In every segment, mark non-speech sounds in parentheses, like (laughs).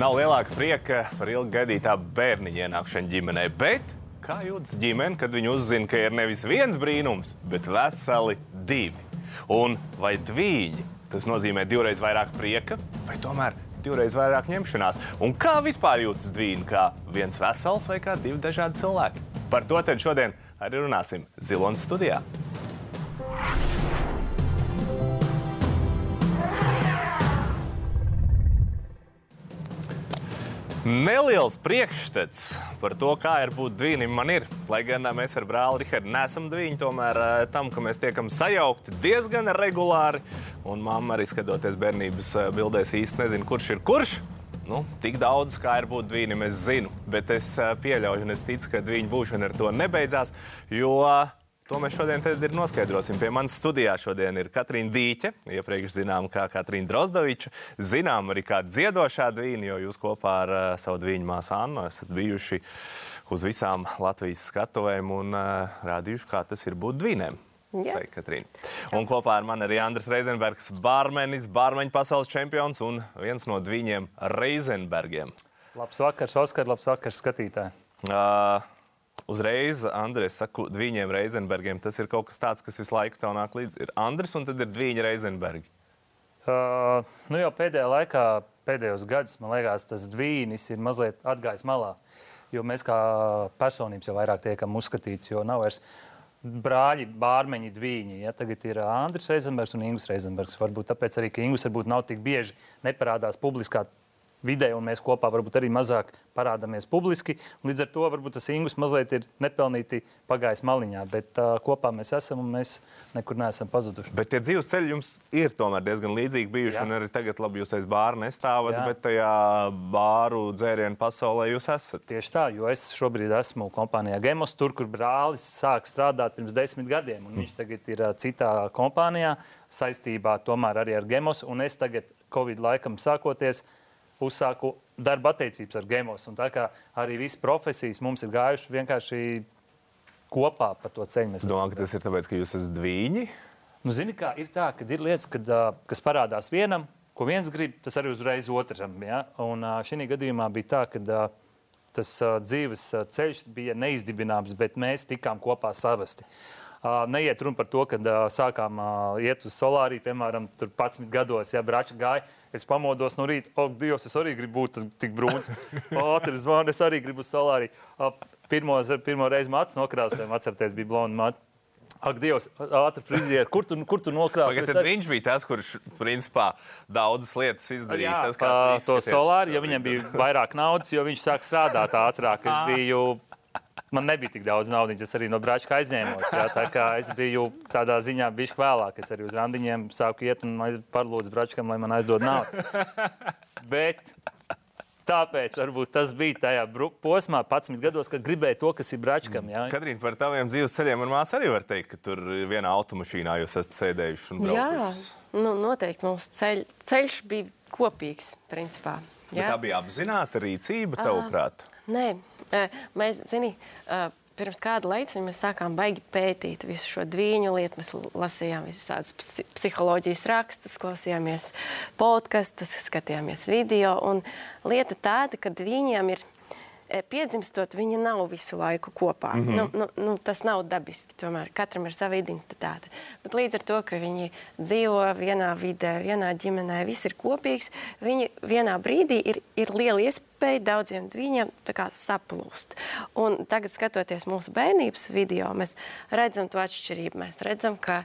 Nav lielāka prieka par ilgi gaidītā bērniņa ienākšanu ģimenē, bet kā jūtas ģimene, kad viņi uzzina, ka ir nevis viens brīnums, bet veseli divi? Un vai divi tas nozīmē divreiz vairāk prieka, vai tomēr divreiz vairāk ņemšanās? Un kā vispār jūtas divi, kā viens vesels vai kā divi dažādi cilvēki? Par to tad šodien arī runāsim Zilonas studijā. Neliels priekšstats par to, kā ir būt diviem, man ir. Lai gan mēs ar brāli Rihardu neesam divi, tomēr tam, ka mēs tiekam sajaukti diezgan regulāri. Un mamma arī skatoties bērnības bildēs īsti nezina, kurš ir kurš. Nu, tik daudz, kā ir būt diviem, es zinu. Bet es pieļauju, un es ticu, ka viņa būšana ar to nebeidzās. Jo To mēs šodien ir noskaidrosim. Pie manas studijā šodien ir Katrīna Dīķe, iepriekš zinām, kā Katrīna Drozdoviča. Zinām arī kā dziedošā dvīņa, jo jūs kopā ar uh, savu dvīņu māsu Annu esat bijuši uz visām Latvijas skatuvēm un uh, rādījuši, kā tas ir būt dvīnēm. Jā. Katrīna. Un kopā ar mani arī Andris Reizenbergs, barmenis, barmeņu pasaules čempions un viens no viņiem Reizenbergiem. Labs vakars, Oskar, labs vakars skatītāji. Uh, Uzreiz, Andrēs, saku, viņiem Reizenbergiem. Tas ir kaut kas tāds, kas visu laiku tev nāk līdzi. Ir Andris un tad ir viņa Reizenbergi. Uh, nu jau pēdējā laikā, pēdējos gados, man liekas, tas dvīnis ir mazliet atgājis malā. Jo mēs kā personības jau vairāk tiekam uzskatīts, jo nav vairs brāļi, bārmeņi, dviņi. Ja? Tagad ir Andris Reizenbergs un Ingūns Reizenbergs. Varbūt tāpēc arī, Ingūns varbūt nav tik bieži neparādās publiskā vidē, un mēs kopā varbūt arī mazāk parādāmies publiski. Līdz ar to varbūt tas Ingus mazliet ir nepelnīti pagājis maliņā, bet uh, kopā mēs esam un mēs nekur neesam pazuduši. Bet tie dzīves ceļi jums ir tomēr diezgan līdzīgi bijuši, Jā. un arī tagad labi jūs aiz bāra nestāvat, Jā. bet tajā bāru dzērienu pasaulē jūs esat. Tieši tā, jo es šobrīd esmu kompānijā Gemos, tur, kur brālis sāk strādāt pirms desmit gadiem, un viņš tagad ir uh, citā kompānijā saistībā tomēr arī ar Gemos, un es tagad Covid laikam sākoties, uh, uzsāku darba attiecības ar gemos. Un tā kā arī visas profesijas mums ir gājušas vienkārši kopā pa to ceļu. Domāju, ka tas ir tāpēc, ka jūs esat dviņi? Nu, zini, kā ir tā, ka ir lietas, kad, kas parādās vienam, ko viens grib, tas arī uzreiz otram. Ja? Un šī gadījumā bija tā, ka tas dzīves ceļš bija neizdibināms, bet mēs tikām kopā savesti. Neiet runa par to, ka sākām iet uz solāriju, piemēram, 11 gados, ja brāča gāja Es pamodos no rīta, ak, Dievs, es arī gribu būt tik brūns. Ātri zvanu, es arī gribu salārī. Pirmo, pirmo reizi mācis nokrāsēm, atcerieties, bija blonda māte. Ak, Dievs, ātri frizieri. Kur tu, kur tu nokrāsoji? Tad arī... viņš bija tas, kurš, principā, daudzas lietas izdarīja. Jā, tas, kā to solāri, jo viņam bija vairāk naudas, jo viņš sāk strādāt ātrāk. Es biju man nebija tik daudz naudas. Es arī no brāča aizņēmos. Jā, tā kā es biju tādā ziņā bijis vēlāk. Es arī uz randiņiem sāku iet un parlūdzu brāčam, lai man aizdod naudu. Bet Tāpēc varbūt tas bija tajā posmā, 11 gados, kad gribēju to, kas ir brāčkam. Katrīna, par taviem dzīves ceļiem man māsa arī var teikt, ka tur vienā automašīnā jūs esat sēdējuši un braukuši. Jā, nu, noteikti mums ceļ, ceļš bija kopīgs, principā. Jā. Bet tā bija apzināta rīcība, tavuprāt? Nē, mēs, zini, pirms kāda laika mēs sākām baigi pētīt visu šo dviņu lietu. Mēs lasījām visas tādas psiholoģijas rakstus, klausījāmies podkastus, skatījāmies video. Un lieta tāda, ka viņiem ir E, piedzimstot, viņi nav visu laiku kopā. Mm -hmm. nu, nu, nu, tas nav dabiski. Tomēr katram ir sava identitāte. Bet līdz ar to, ka viņi dzīvo vienā vidē, vienā ģimenē, viss ir kopīgs, viņi vienā brīdī ir, ir liela iespēja daudziem viņiem saplūst. Un tagad, skatoties mūsu bērnības video, mēs redzam to atšķirību. Mēs redzam, ka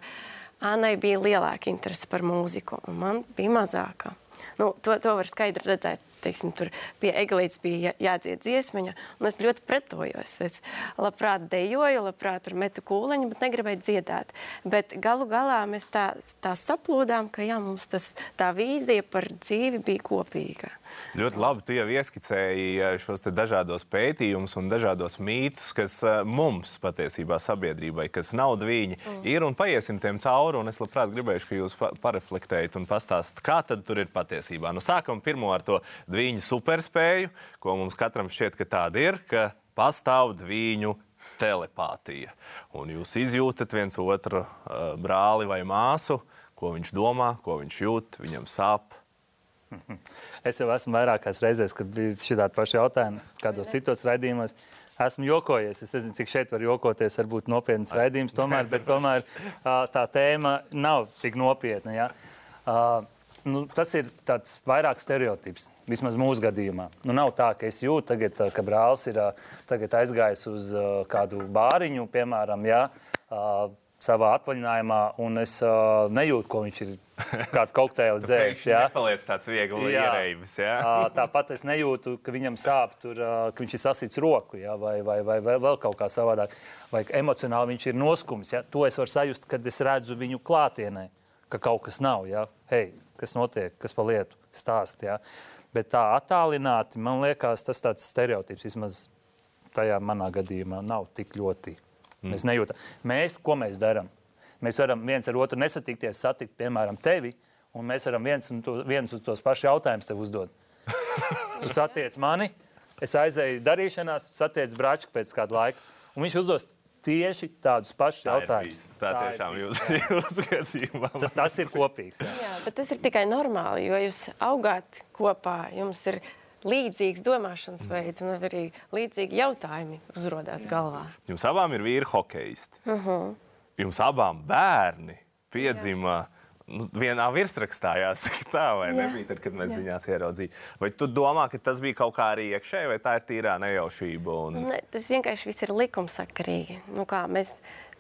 Annai bija lielāka interese par mūziku, un man bija mazāka. Nu, to, to var skaidri redzēt teiksim, tur pie eglītes bija jādzied dziesmiņa, un es ļoti pretojos. Es labprāt dejoju, labprāt tur metu kūleņu, bet negribēju dziedāt. Bet galu galā mēs tā, tā saplūdām, ka jā, mums tas, tā vīzija par dzīvi bija kopīga. Ļoti labi, tu jau ieskicēji eh, šos dažādos pētījumus un dažādos mītus, kas eh, mums patiesībā sabiedrībai, kas nav viņi, mm. ir un paiesim tiem cauri. Es labprāt gribēšu, ka jūs pareflektējat un pastāstāt, kā tad tur ir patiesībā. Nu, sākam pirmo ar to viņu superspēju, ko mums katram šķiet, ka tāda ir, ka pastāv viņu telepātija. Un jūs izjūtat viens otru uh, brāli vai māsu, ko viņš domā, ko viņš jūt, viņam sāp (laughs) Es jau esmu vairākās reizēs, kad bija šī tāda paša jautājuma, kādos citos raidījumos. Esmu jokojies. Es nezinu, cik šeit var jokoties. Varbūt nopietns raidījums, tomēr, bet tomēr tā tēma nav tik nopietna. Ja? Nu, tas ir tāds vairāk stereotips, vismaz mūsu gadījumā. Nu, nav tā, ka es jūtu, tagad, ka brālis ir aizgājis uz kādu bāriņu, piemēram, ja, savā atvaļinājumā, un es nejūtu, ko viņš ir kādu kokteili (laughs) dzēris. Jā, paliec tāds viegli ierēbis. Tāpat es nejūtu, ka viņam sāp, tur, ka viņš ir sasits roku, jā, vai, vai, vai, vai vēl kaut kā savādāk. Vai emocionāli viņš ir noskums. Jā. To es varu sajust, kad es redzu viņu klātienē, ka kaut kas nav. Jā. Hei, kas notiek, kas pa lietu stāst. Jā. Bet tā attālināti, man liekas, tas tāds stereotips vismaz tajā manā gadījumā nav tik ļoti. Mm. Mēs nejūtam. Mēs, ko mēs darām? Mēs varam viens ar otru nesatikties, satikt, piemēram, tevi, un mēs varam viens un, to, viens un tos pašus jautājumus tev uzdot. (laughs) tu satiec mani, es aizēju darīšanās, satiec brāčku pēc kāda laika, un viņš uzdos tieši tādus pašus jautājumus. Tā, tā tiešām jūs, (laughs) jūs gadījumā. Tas ir kopīgs. Jā. jā, bet tas ir tikai normāli, jo jūs augāt kopā, jums ir līdzīgs domāšanas veids un arī līdzīgi jautājumi uzrodās galvā. Jums abām ir vīri hokeisti. Uh mhm. -huh jums abām bērni piedzima. Nu, vienā virsrakstā jāsaka tā, vai jā. nebija, tad, kad mēs jā. ziņās ieraudzījām. Vai tu domā, ka tas bija kaut kā arī iekšēji, vai tā ir tīrā nejaušība? Un... Ne, tas vienkārši viss ir likumsakarīgi. Nu, kā, mēs,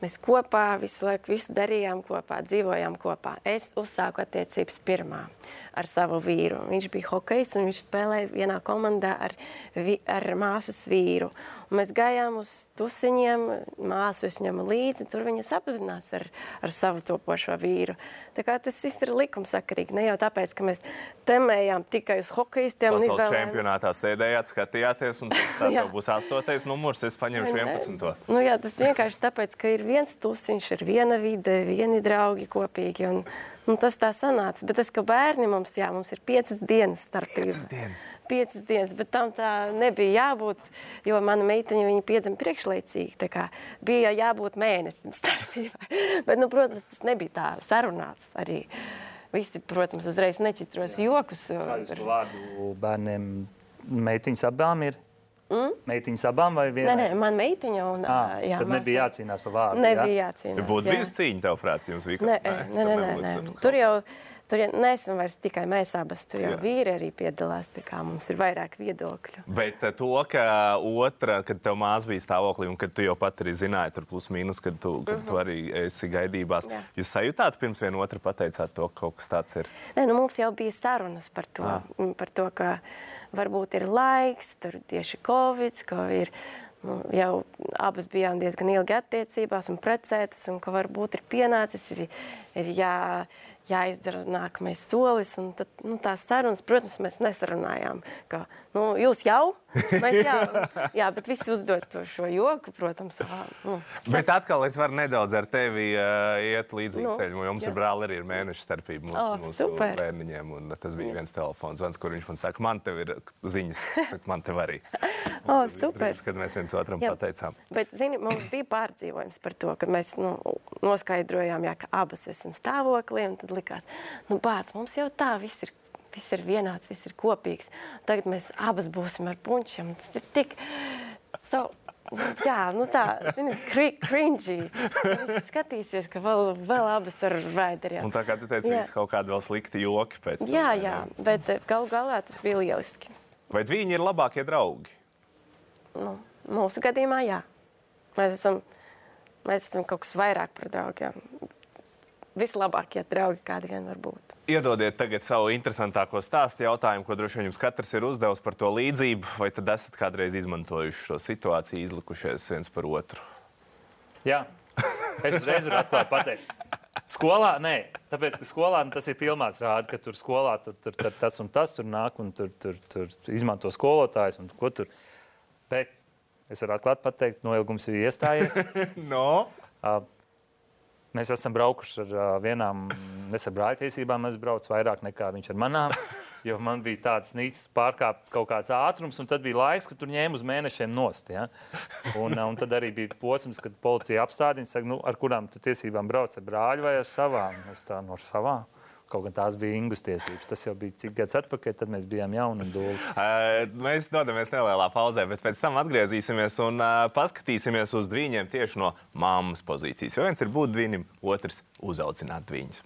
mēs kopā visu laiku visu darījām kopā, dzīvojām kopā. Es uzsāku attiecības pirmā ar savu vīru. Viņš bija hokejs un viņš spēlēja vienā komandā ar, vi, ar māsas vīru. Un mēs gājām uz tusiņiem, māsu es ņemu līdzi, tur viņa sapazinās ar, ar savu topošo vīru. Tā kā tas viss ir likumsakarīgi, ne jau tāpēc, ka mēs temējām tikai uz hokejistiem. Pasaules izvēlējām... čempionātā sēdējāt, skatījāties, un tas tā (laughs) būs astotais numurs, es paņemšu 11. Nu jā, tas vienkārši tāpēc, ka ir viens tusiņš, ir viena vide, vieni draugi kopīgi. Un, un tas tā sanāca. Bet tas, ka bērni mums, jā, mums ir piecas dienas starpība. Piecas dienas piecas dienas, bet tam tā nebija jābūt, jo mana meitiņa piedzima priekšlaicīgi. Bija jābūt mēnesim starpībai. (laughs) bet, nu, protams, tas nebija tā sarunāts arī. Visi, protams, uzreiz nečitros Jā. jokus. Kādu vārdu bērniem meitiņas abām ir? Mm? Meitiņas abām vai vienai? Nē, nē, man meitiņa un à, jā, tad nebija jācīnās par vārdu. Nebija jā? jācīnās. Būtu bijusi cīņa, tavuprāt, jums bija? Nē, nē, nē, nē, nē, nē. Tur jau Tur ja neesam vairs tikai mēs abas, tur jau Jā. vīri arī piedalās. Mums ir vairāk viedokļu. Bet eh, to, ka otra, kad tev māsa bija stāvoklī, un kad tu jau pat arī zināji, tur plus mīnus, kad tu, kad uh -huh. tu mhm. arī esi gaidībās, Jā. jūs sajūtāt pirms viena otra pateicāt to, ka kaut kas tāds ir? Nē, nu mums jau bija sarunas par to, Jā. Ah. par to ka varbūt ir laiks, tur tieši Covid, ka ir nu, jau abas bijām diezgan ilgi attiecībās un precētas, un ka varbūt ir pienācis, ir, ir jā jāizdara nākamais solis. Tad, nu, tās sarunas, protams, mēs nesarunājām. Ka, nu, jūs jau, mēs jau, (laughs) jā, bet visi uzdod to šo joku, protams. Ā, nu, bet atkal es varu nedaudz ar tevi uh, iet līdzīgi nu, ceļu. Jums jā. ar brāli arī ir mēneša starpība mūsu, oh, mūsu super. bērniņiem. Un tas bija jā. viens telefons, zvans, kur viņš man saka, man te ir ziņas, saka, man te arī. (laughs) oh, super. Brīdis, kad mēs viens otram jā. pateicām. Bet, zini, mums bija pārdzīvojums par to, ka mēs nu, noskaidrojām, jā, ka abas esam stāvoklī. Tad likās, nu, bāc, mums jau tā viss ir viss ir vienāds, viss ir kopīgs. Tagad mēs abas būsim ar puņķiem. Tas ir tik. So, Jā, nu tā, zini, cringy. Skatīsies, ka vēl, vēl abas ar vēderiem. Un tā kā tu teici, viņas kaut kādi vēl slikti joki pēc tam. Jā, jā, bet eh, galu galā tas bija lieliski. Vai viņi ir labākie draugi? Nu, mūsu gadījumā jā. Mēs esam, mēs esam kaut kas vairāk par draugiem vislabākie draugi, kādi vien var būt. Iedodiet tagad savu interesantāko stāstu jautājumu, ko droši vien jums katrs ir uzdevis par to līdzību, vai tad esat kādreiz izmantojuši šo situāciju, izlikušies viens par otru? Jā, es uzreiz varu atklāt pateikt. Skolā nē, tāpēc, ka skolā nu, tas ir filmās rāda, ka tur skolā tur, tur, tur tas un tas tur nāk un tur, tur, tur izmanto skolotājs un ko tur. Bet es varu atklāt pateikt, noilgums ir iestājies. (laughs) no. Uh, Mēs esam braukuši ar uh, vienām, es ar brāļtiesībām esmu braucis vairāk nekā viņš ar manām. Jo man bija tāds nīcis pārkāpt kaut kāds ātrums, un tad bija laiks, kad tur ņēma uz mēnešiem nost. Ja? Un, un tad arī bija posms, kad policija apstādina, saka, nu, ar kurām tiesībām brauc ar brāļu vai ar savām. Es tā no savām. Kaut gan tās bija Ingus tiesības. Tas jau bija cik gadus atpakaļ, tad mēs bijām jauni un dūli. (laughs) Uh, mēs dodamies nelielā pauzē, bet pēc tam atgriezīsimies un uh, paskatīsimies uz dviņiem tieši no mammas pozīcijas. Jo viens ir būt dviņam, otrs uzaudzināt dviņus.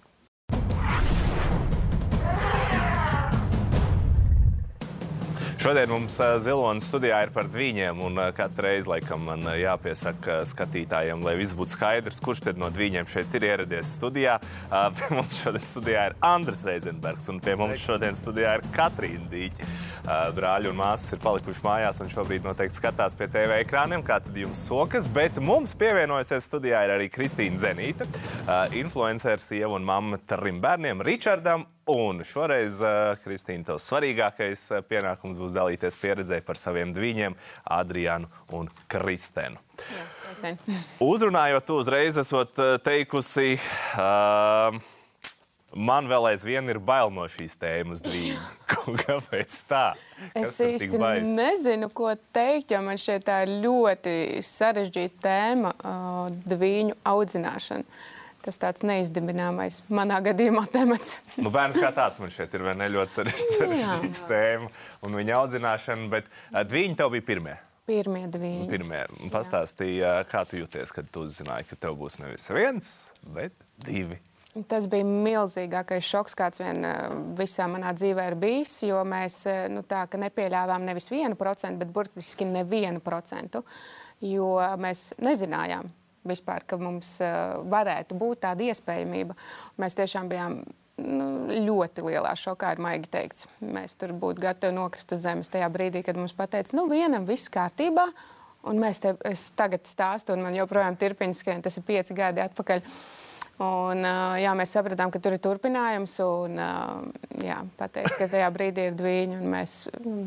Šodien mums Zilonas studijā ir par dviņiem, un katru reizi laikam man jāpiesaka skatītājiem, lai viss būtu skaidrs, kurš tad no dviņiem šeit ir ieradies studijā. (laughs) Pie mums šodien studijā ir Andris Reizenbergs, un pie mums šodien studijā ir Katrīna Dīķa. Brāļi un māsas ir palikuši mājās, un šobrīd noteikti skatās pie TV ekrāniem, kā tad jums sokas, bet mums pievienojusies studijā ir arī Kristīna Zenīta, influenceris, sieva un mamma trim bērniem, Ričardam Un šoreiz, uh, Kristīna, tavs svarīgākais uh, pienākums būs dalīties pieredzē par saviem dviņiem, Adrianu un Kristēnu. (laughs) Uzrunājot, tu uzreiz esot uh, teikusi, uh, man vēl aizvien ir bail no šīs tēmas dviņu. (laughs) Kāpēc tā? Kas es īsti nezinu, ko teikt, jo man šeit tā ir ļoti sarežģīta tēma uh, dviņu audzināšana. Uh, tas tāds neizdibināmais manā gadījumā temats. nu, bērns kā tāds man šeit ir ne, ļoti sarežģīts tēma un viņa audzināšana, bet viņi tev bija pirmie. Pirmie divi. Pirmie. Pastāstīja, kā tu jūties, kad tu uzzināji, ka tev būs nevis viens, bet divi. Tas bija milzīgākais šoks, kāds vien visā manā dzīvē ir bijis. Jo mēs nu, tā, nepieļāvām nevis vienu procentu, bet burtiski nevienu procentu. Jo mēs nezinājām, vispār, ka mums uh, varētu būt tāda iespējamība. Mēs tiešām bijām nu, ļoti lielā šokā, ir maigi teikts. Mēs tur būtu gatavi nokrist uz zemes tajā brīdī, kad mums pateica, nu, vienam viss kārtībā. Un mēs te tagad stāstām, un man joprojām turpina skrien, tas ir pieci gadi atpakaļ. Uh, Un, jā, mēs sapratām, ka tur ir turpinājums. Un, jā, pateicu, ka tajā brīdī ir dviņi. Mēs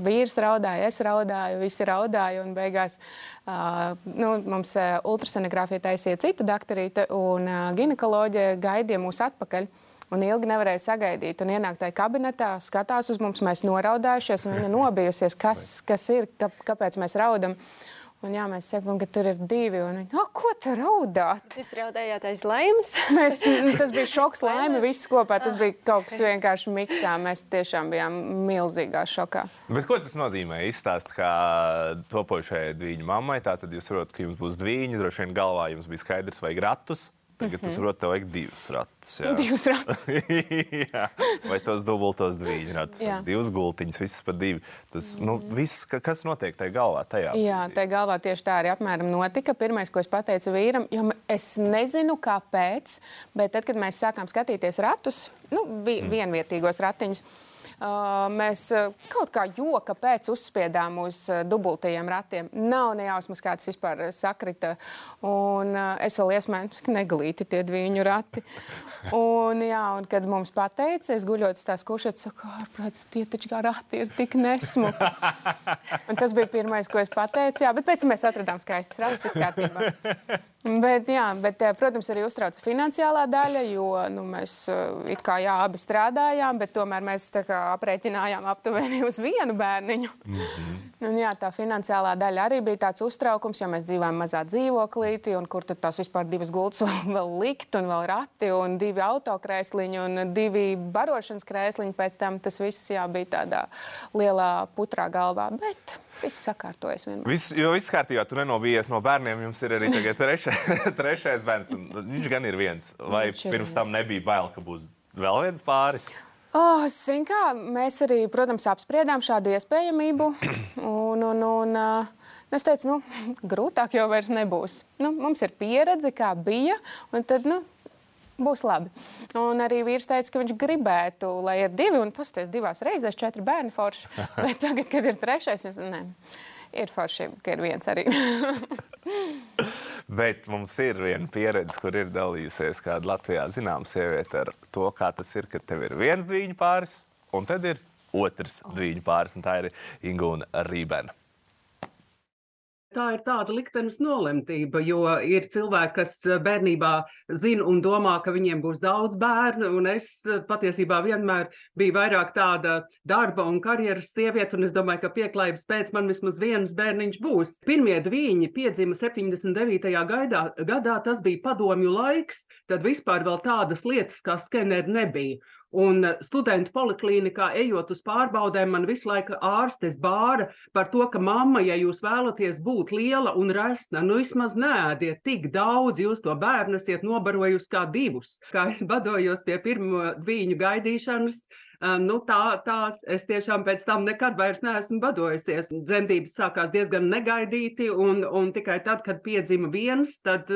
vīrs raudāja, es raudāju, visi raudāja. Un beigās nu, mums ultrasonogrāfija taisīja cita doktorīte un ginekoloģija gaidīja mūs atpakaļ. Un ilgi nevarēja sagaidīt. Un ienākt tajā kabinetā, skatās uz mums, mēs noraudājušies. Viņa (laughs) nobijusies, kas, kas ir, kāpēc mēs raudam. Uh, Un jā, mēs sakām, ka tur ir divi. Un viņi, oh, ko tur raudāt? Jūs raudājāt aiz laimes? (laughs) mēs, tas bija šoks, laime, viss kopā. Tas bija kaut kas vienkārši miksā. Mēs tiešām bijām milzīgā šokā. Bet ko tas nozīmē? Izstāst, kā topošajai dviņu mammai. Tātad jūs saprotat, ka jums būs dviņi. Droši vien galvā jums bija skaidrs, vajag ratus. Tagad -hmm. tas protams, tev vajag divus ratus. Jā. Divus ratus. (laughs) jā. Vai tos dubultos dviņu ratus, divas gultiņas, visas pa divi. Tas, nu, viss, kas notiek tajā galvā? Tajā jā, tajā galvā tieši tā arī apmēram notika. Pirmais, ko es pateicu vīram, jo es nezinu, kāpēc, bet tad, kad mēs sākām skatīties ratus, nu, vi mm. vienvietīgos ratiņus, mēs kaut kā joka pēc uzspiedām uz dubultajiem ratiem. Nav nejausmas, kā tas vispār sakrita. Un es vēl iesmēju, ka neglīti tie dviņu rati. Un, jā, un kad mums pateica, es guļot uz tās kušetes, saku, ārprāts, tie taču kā rati ir tik nesmuki. Un tas bija pirmais, ko es pateicu. Jā, bet pēc tam mēs atradām skaistas ratus, viss kārtībā. Bet, jā, bet, protams, arī uztrauc finansiālā daļa, jo nu, mēs it kā jā, abi strādājām, bet tomēr mēs kā, aprēķinājām aptuveni uz vienu bērniņu. Mm -hmm. un, jā, tā finansiālā daļa arī bija tāds uztraukums, jo mēs dzīvojam mazā dzīvoklītī, un kur tad tās vispār divas gultas (laughs) vēl likt, un vēl rati, un divi autokrēsliņi, un divi barošanas krēsliņi. Pēc tam tas viss jā, bija tādā lielā putrā galvā. Bet viss sakārtojas. Viss, jo viss kārtībā, tu nenobijies no bērniem. Jums ir arī trešais, (laughs) trešais bērns. Viņš gan ir viens. Vai viņš pirms tam nebija bail, ka būs vēl viens pāris? Oh, kā, mēs arī, protams, apspriedām šādu iespējamību. (clears throat) Un, un, un, uh, es teicu, nu, (laughs) grūtāk jau vairs nebūs. Nu, mums ir pieredze, kā bija. Tad nu, būs labi. Un arī vīrs teica, ka viņš gribētu, lai ir divi, un pasties divās reizēs, četri bērni forši. (laughs) Bet tagad, kad ir trešais, es ne, ir forši, ka ir viens arī. (laughs) Bet mums ir viena pieredze, kur ir dalījusies kāda Latvijā zināma sieviete ar to, kā tas ir, kad tev ir viens dviņu pāris, un tad ir otrs dviņu pāris, un tā ir Ingūna Rībena tā ir tāda liktenes nolemtība, jo ir cilvēki, kas eh, bērnībā zina un domā, ka viņiem būs daudz bērnu, un es eh, patiesībā vienmēr biju vairāk tāda darba un karjeras sieviete, un es domāju, ka pieklājības pēc man vismaz viens bērniņš būs. Pirmie dviņi piedzima 79. Gaidā, gadā, tas bija padomju laiks, tad vispār vēl tādas lietas kā skeneri nebija. Un studentu poliklinikā, ejot uz pārbaudēm, man visu laiku ārstes bāra par to, ka mamma, ja jūs vēlaties būt liela un resna, nu vismaz nēdiet tik daudz, jūs to bērnu esat nobarojusi kā divus. Kā es badojos pie pirmo dviņu gaidīšanas, nu, tā, tā es tiešām pēc tam nekad vairs neesmu badojusies. Dzemdības sākās diezgan negaidīti, un, un tikai tad, kad piedzima viens, tad,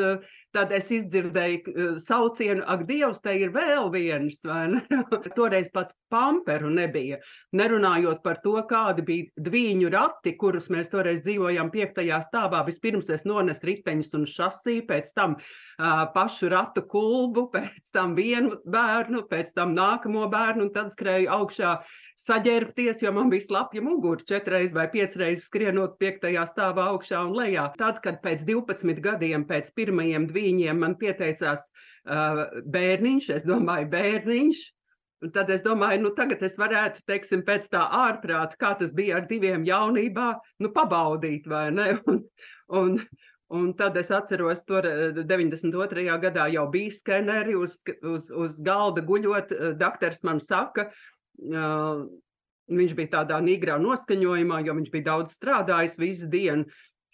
tad es izdzirdēju saucienu, ak, Dievs, te ir vēl viens. (laughs) Toreiz pat pamperu nebija. Nerunājot par to, kādi bija dviņu rati, kurus mēs toreiz dzīvojām piektajā stāvā. Vispirms es nonesu riteņus un šasiju, pēc tam uh, pašu ratu kulbu, (laughs) pēc tam vienu bērnu, pēc tam nākamo bērnu, un tad skrēju augšā saģērbties, jo man bija slapja mugura četreiz vai piecreiz skrienot piektajā stāvā augšā un lejā. Tad, kad pēc 12 gadiem, pēc pirmajiem dviņiem man pieteicās uh, bērniņš, es domāju, bērniņš, Un tad es domāju, nu tagad es varētu, teiksim, pēc tā ārprāta, kā tas bija ar diviem jaunībā, nu pabaudīt, vai ne? (laughs) Un, un, un tad es atceros, tur 92. gadā jau bija skeneri uz, uz, uz galda guļot. Daktars man saka, uh, viņš bija tādā nigrā noskaņojumā, jo viņš bija daudz strādājis visu dienu.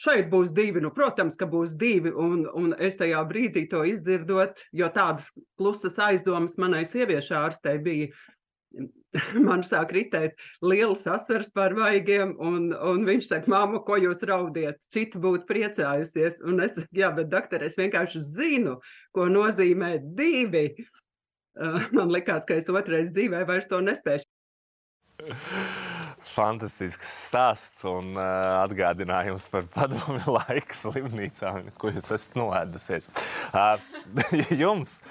Šeit būs divi, nu, protams, ka būs divi, un, un es tajā brīdī to izdzirdot, jo tādas klusas aizdomas manai sieviešu ārstei bija. (laughs) Man sāk ritēt liels asars par vaigiem, un, un viņš saka, māma, ko jūs raudiet? Cita būtu priecājusies. Un es saku, jā, bet doktor, es vienkārši zinu, ko nozīmē divi. (laughs) Man likās, ka es otrais dzīvē vairs to nespēšu (laughs) fantastisks stāsts un uh, atgādinājums par padomu (laughs) laiku slimnīcā, ko jūs esat noēdusies. Uh, (laughs) jums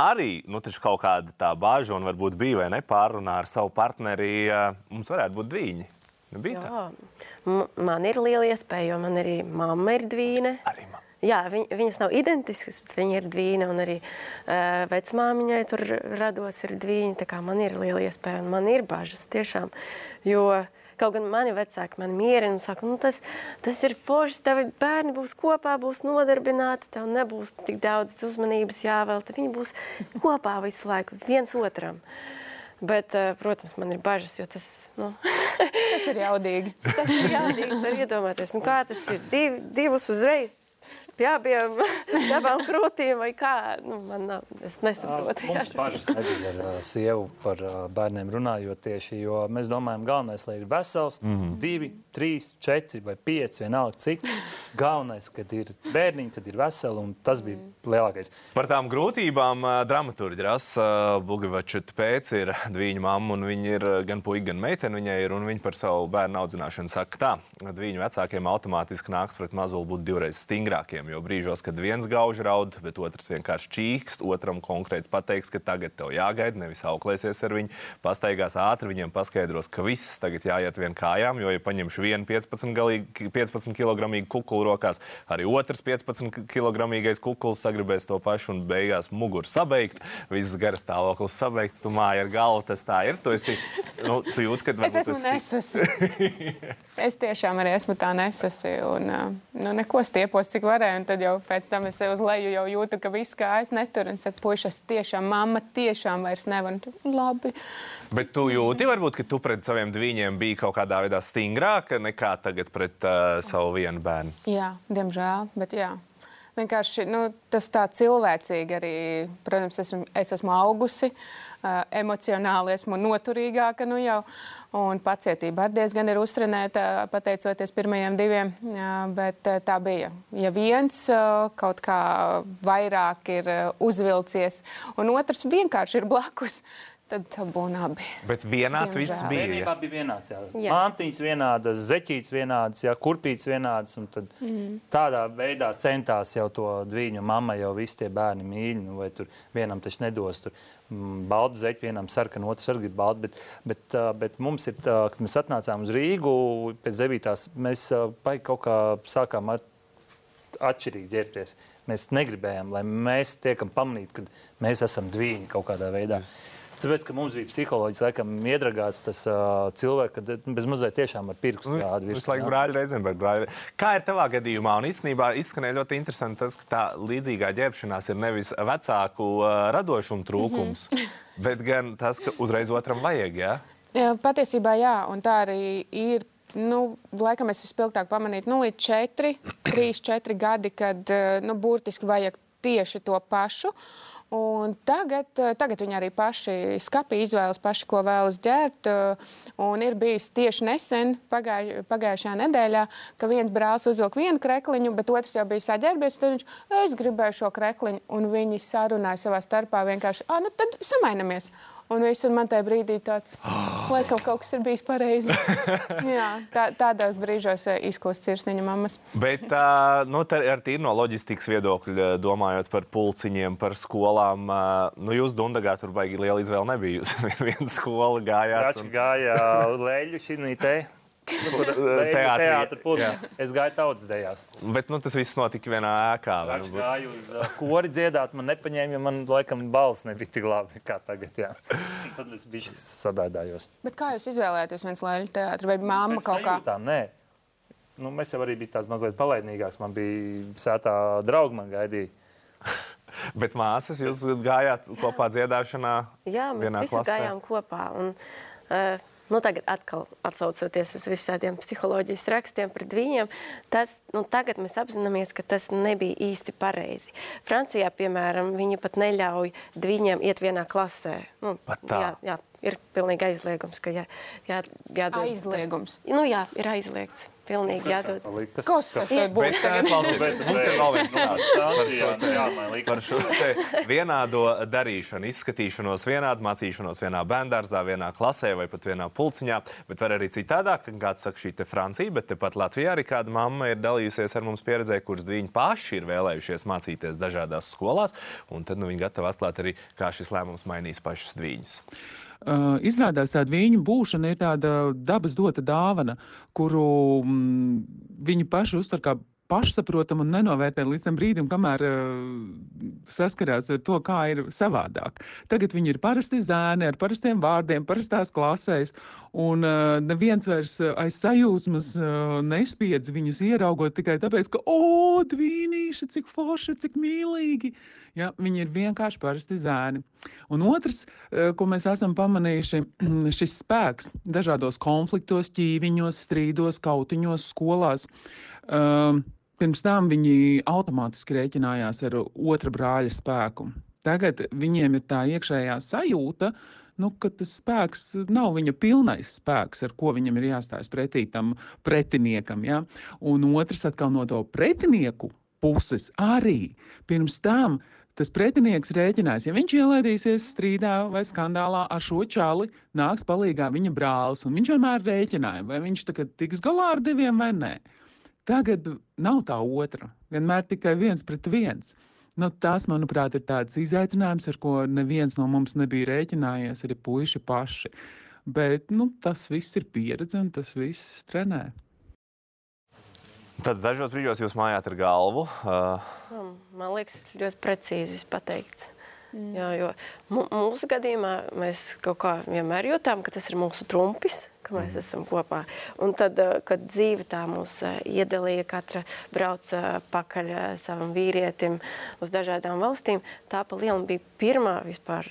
arī nu, kaut kāda tā bāža un varbūt bija vai ne pārunā ar savu partneri, uh, mums varētu būt dviņi. Nebija Jā. tā? Man ir liela iespēja, jo man arī mamma ir dvīne. Arī man. Jā, viņ, viņas nav identiskas, bet viņa ir dvīna. Arī uh, vecmāmiņai tur rados ir dvīņa. Man ir liela iespēja un man ir bažas tiešām. Jo, Kaut gan mani vecāki man mierina un saka, nu, tas, tas ir forši. Tavi bērni būs kopā, būs nodarbināti, tev nebūs tik daudz uzmanības jāvelta. Viņi būs kopā visu laiku, viens otram. Bet, protams, man ir bažas, jo tas, nu, tas ir jaudīgi. (laughs) tas ir jaudīgi. Var iedomāties, nu, kā tas ir div, divus uzreiz pie abiem abām krūtīm, vai kā. Nu, man nav, es nesaprotu. Mums pašas nebija ar sievu par bērniem runājot tieši, jo mēs domājam, galvenais, lai ir vesels, mm -hmm. divi, trīs, četri vai pieci, vienalga cik. Galvenais, kad ir bērniņi, kad ir veseli, un tas bija mm. lielākais. Par tām grūtībām dramaturgi Rasa Bugivačeta pēc ir (laughs) viņa mamma, un viņa ir gan puika, gan meitene viņai ir, un viņa par savu bērnu audzināšanu saka tā, ka viņu vecākiem automātiski nāks pret mazuli būt divreiz stingrākiem. Jo brīžos, kad viens gauž raud, bet otrs vienkārši čīkst, otram konkrēti pateiks, ka tagad tev jāgaida, nevis auklēsies ar viņu, pastaigās ātri, viņiem paskaidros, ka viss tagad jāiet vien kājām, jo, ja paņemšu vienu 15, galīgi, 15 kg kukulu rokās, arī otrs 15 kg kukuls sagribēs to pašu un beigās muguru sabeigt, viss garas stāvoklis sabeigts, tu māji ar galvu, tas tā ir. Tu, esi, nu, tu jūti, ka es esmu nesusi. (laughs) es tiešām arī esmu tā nesusi un nu, neko stiepos, cik varēju un tad jau pēc tam es uz leju jau jūtu, ka viss kājas netur. Un saku, puiši, es tiešām, mamma tiešām vairs nevaru. Labi. Bet tu jūti, varbūt, ka tu pret saviem dviņiem biji kaut kādā veidā stingrāka nekā tagad pret uh, savu vienu bērnu? Jā, diemžēl, bet jā vienkārši nu, tas tā cilvēcīgi arī, protams, esmu, es esmu augusi, uh, emocionāli esmu noturīgāka nu jau, un pacietība arī diezgan ir uztrenēta pateicoties pirmajiem diviem, uh, bet uh, tā bija. Ja viens uh, kaut kā vairāk ir uh, uzvilcies, un otrs vienkārši ir blakus, uh, Tad būna abi. Bet vienāds Diemžēl. viss bija. Vienībā bija vienāds. Jā. Jā. Mantiņas vienādas, zeķītes vienādas, jā, kurpītes vienādas. Tad mm. tādā veidā centās jau to dviņu mamma, jau visi tie bērni mīļi. Nu, vai tur vienam taču nedos tur mm, baltu zeķi, vienam sarkanu, otrs arī grib baltu. Bet, bet, bet mums ir, tā, kad mēs atnācām uz Rīgu pēc devītās, mēs uh, kaut kā sākām ar atšķirīgi ģērbties. Mēs negribējām, lai mēs tiekam pamanīti, ka mēs esam dviņi kaut kādā veidā. Jūs Tāpēc, ka mums bija psiholoģiski, laikam, iedragāts tas uh, cilvēks, kad bez mazliet tiešām ar pirkstu Nu, rāda Visu laiku brāļa Reizenberga brāļa. Kā ir tavā gadījumā? Un īstenībā izskanēja ļoti interesanti tas, ka tā līdzīgā ģērbšanās ir nevis vecāku uh, radošumu trūkums, mm -hmm. bet gan tas, ka uzreiz otram vajag. Ja? Jā, Patiesībā jā, un tā arī ir. Nu, laikam es vispilgtāk pamanīju, nu, līdz 4, 3, 4 gadi, kad nu, burtiski vajag tieši to pašu. Un tagad, eh, tagad viņi arī paši skapī izvēlas, paši, ko vēlas ģērbt. eh, Un ir bijis tieši nesen, pagāj, pagājušajā nedēļā, ka viens brālis uzvilka vienu krekliņu, bet otrs jau bija saģērbies. Tad viņš es gribēju šo krekliņu, un viņi sarunāja savā starpā vienkārši, ah, nu tad samainamies. Un viss ir man tajā brīdī tāds, (gasps) laikam, kaut kas ir bijis pareizi. (laughs) Jā, tā, tādos brīžos eh, izkost sirsniņa mammas. Bet uh, nu, tā ar tīri no loģistikas viedokļa, domājot par pulciņiem, par skolām, uh, nu, jūs Dundagā tur baigi liela izvēle nebija. Jūs (laughs) viena skola gājāt. Račs gāja leļu šī te. (laughs) Teātrī. Pulciņā. es gāju tautas dejās. Bet nu, tas viss notika vienā ēkā. Račs nu, gāja uz uh, kori dziedāt, man nepaņēma, jo man laikam balss nebija tik labi kā tagad. Jā. (laughs) Tad es biju sabēdājos. Bet kā jūs izvēlējāties viens lēļu teātri vai mamma Mēs kaut kā? sajūtām, Nē. Nu, mēs jau arī bijām tās mazliet palaidīgākas. Man bija sētā draugi, man gaidīja. (laughs) Bet māsas, jūs gājāt kopā dziedāšanā? Jā, mēs visi klasē? gājām kopā. Un, uh, nu, tagad, atkal atcaucoties uz visiem tādiem psiholoģijas rakstiem pret viņiem, tas, nu, tagad mēs apzināmies, ka tas nebija īsti pareizi. Francijā, piemēram, viņi pat neļauj viņiem iet vienā klasē. Nu, jā, jā, ir pilnīgi aizliegums, ka jā, jā, jādod. Aizliegums. Nu, jā, ir aizliegts. Pilnīgi jādod. Kas Kas tas tad būs? Bet, klausies, mums ir vēl viens stāsts. Par šo te vienādo darīšanu, izskatīšanos vienādi, mācīšanos vienā bērngārzā, vienā klasē vai pat vienā pulciņā. Bet var arī citādāk, kāds saka, šī te Francija, bet tepat Latvijā arī kāda mamma ir dalījusies ar mums pieredzē, kuras viņi paši ir vēlējušies mācīties dažādās skolās. Un tad nu, viņi gatavi atklāt arī, kā šis lēmums mainīs pašus viņus. Uh, izrādās, tāda viņu būšana ir tāda dabas dota dāvana, kuru mm, viņi paši uztver kā pašsaprotamu un nenovērtē līdz tam brīdim, kamēr uh, saskarās ar to, kā ir savādāk. Tagad viņi ir parasti zēni ar parastiem vārdiem, parastās klasēs, un uh, neviens vairs uh, aiz sajūsmas uh, nespiedz viņus ieraugot tikai tāpēc, ka, o, dvīnīši, cik forši, cik mīlīgi. Ja, viņi ir vienkārši parasti zēni. Un otrs, eh, ko mēs esam pamanījuši, (clears throat) šis spēks dažādos konfliktos, ķīviņos, strīdos, kautiņos, skolās. Um, Pirms tam viņi automātiski rēķinājās ar otra brāļa spēku. Tagad viņiem ir tā iekšējā sajūta, nu, ka tas spēks nav viņa pilnais spēks, ar ko viņam ir jāstājas pretī tam pretiniekam. Ja? Un otrs atkal no to pretinieku puses arī pirms tam tas pretinieks rēķinās, ja viņš ielaidīsies strīdā vai skandālā ar šo čali, nāks palīdzīgā viņa brālis. Viņš vienmēr rēķināja, vai viņš tiks galā ar diviem vai nē. Tagad nav tā otra. Vienmēr tikai viens pret viens. Nu, tas, manuprāt, ir tāds izaicinājums, ar ko neviens no mums nebija rēķinājies, arī puiši paši. Bet nu, tas viss ir pieredze un tas viss trenē. Tad dažos brīžos jūs mājāt ar galvu. Uh, Um, Man liekas, tas ļoti precīzi pateikts. Mm. Jā, jo mūsu gadījumā mēs kaut kā vienmēr jūtām, ka tas ir mūsu trumpis, ka mēs mm. esam kopā. Un tad, eh, kad dzīve tā mūs eh, iedalīja, katra brauca pakaļ eh, savam vīrietim uz dažādām valstīm, tā pa lielu bija pirmā vispār.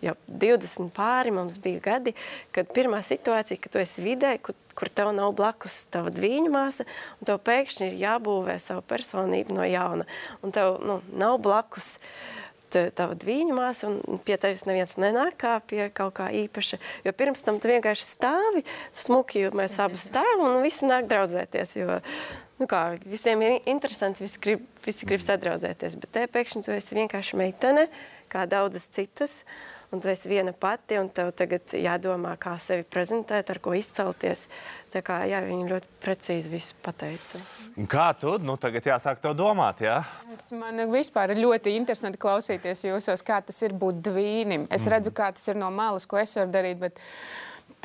Jau 20 pāri mums bija gadi, kad pirmā situācija, kad tu esi vidē, kur, kur tev nav blakus tava dviņu māsa, un tev pēkšņi ir jābūvē savu personību no jauna. Un tev nu, nav blakus te- tava dviņu māsa, un pie tevis neviens nenāk kā pie kaut kā īpaša. Jo pirms tam tu vienkārši stāvi, smuki, jo mēs abi stāvam, un visi nāk draudzēties. Jo, nu kā, visiem ir interesanti, visi grib, visi grib sadraudzēties, bet te pēkšņi tu esi vienkārši meitene, kā daudzas citas. Un tu esi viena pati, un tev tagad jādomā, kā sevi prezentēt, ar ko izcelties. Tā kā jā, viņi ļoti precīzi visu pateica. un kā tu? Nu, tagad jāsāk to domāt. Ja? Es- Man vispār ir ļoti interesanti klausīties jūsos, kā tas ir būt dvīnim. Es redzu, kā tas ir no malas, ko es varu darīt, bet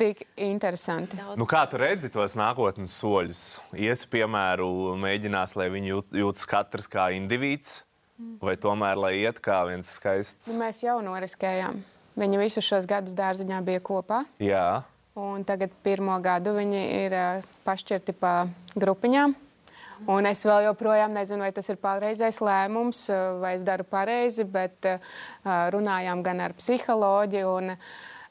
tik interesanti. Nu, kā tu redzi tos nākotnes soļus? Iesi, piemēram, mēģinās, lai viņi jūt, jūtas katrs kā indivīds, vai tomēr lai iet kā viens skaists. Nu, Mēs jau noriskējām. Viņi visus šos gadus dārziņā bija kopā. Jā. Un tagad pirmo gadu viņi ir uh, pašķirti pa grupiņām. Un es vēl joprojām nezinu, vai tas ir pareizais lēmums, uh, vai es daru pareizi, bet uh, runājām gan ar psiholoģiju. Un,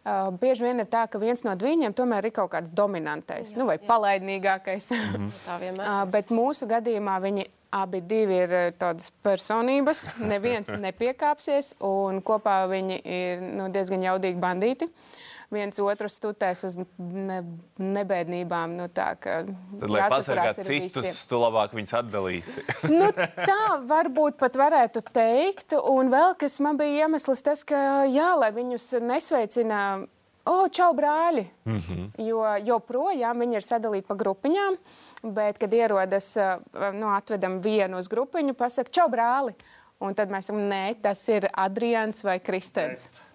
Uh, bieži vien ir tā, ka viens no viņiem tomēr ir kaut kāds dominantais jā, nu, vai jā. palaidnīgākais. Mm -hmm. (laughs) Tā vienmēr. uh, bet mūsu gadījumā viņi abi ir tādas personības. Neviens (laughs) nepiekāpsies, un kopā viņi ir nu, diezgan jaudīgi bandīti. Uh, viens otru stutēs uz ne, nebēdībām. Nu, tā, Tad, lai pasargātu citus, visiem. tu labāk viņus atdalīsi. (laughs) nu, tā varbūt pat varētu teikt. Un vēl kas man bija iemesls tas, ka, jā, lai viņus nesveicina. O, oh, čau, brāļi! Mm -hmm. Jo joprojām viņi ir sadalīti pa grupiņām, bet, kad ierodas, nu, atvedam vienu uz grupiņu, pasaka, čau, brāli! Un tad mēs sakām, nē, tas ir Adrians vai Kristēns. Nē.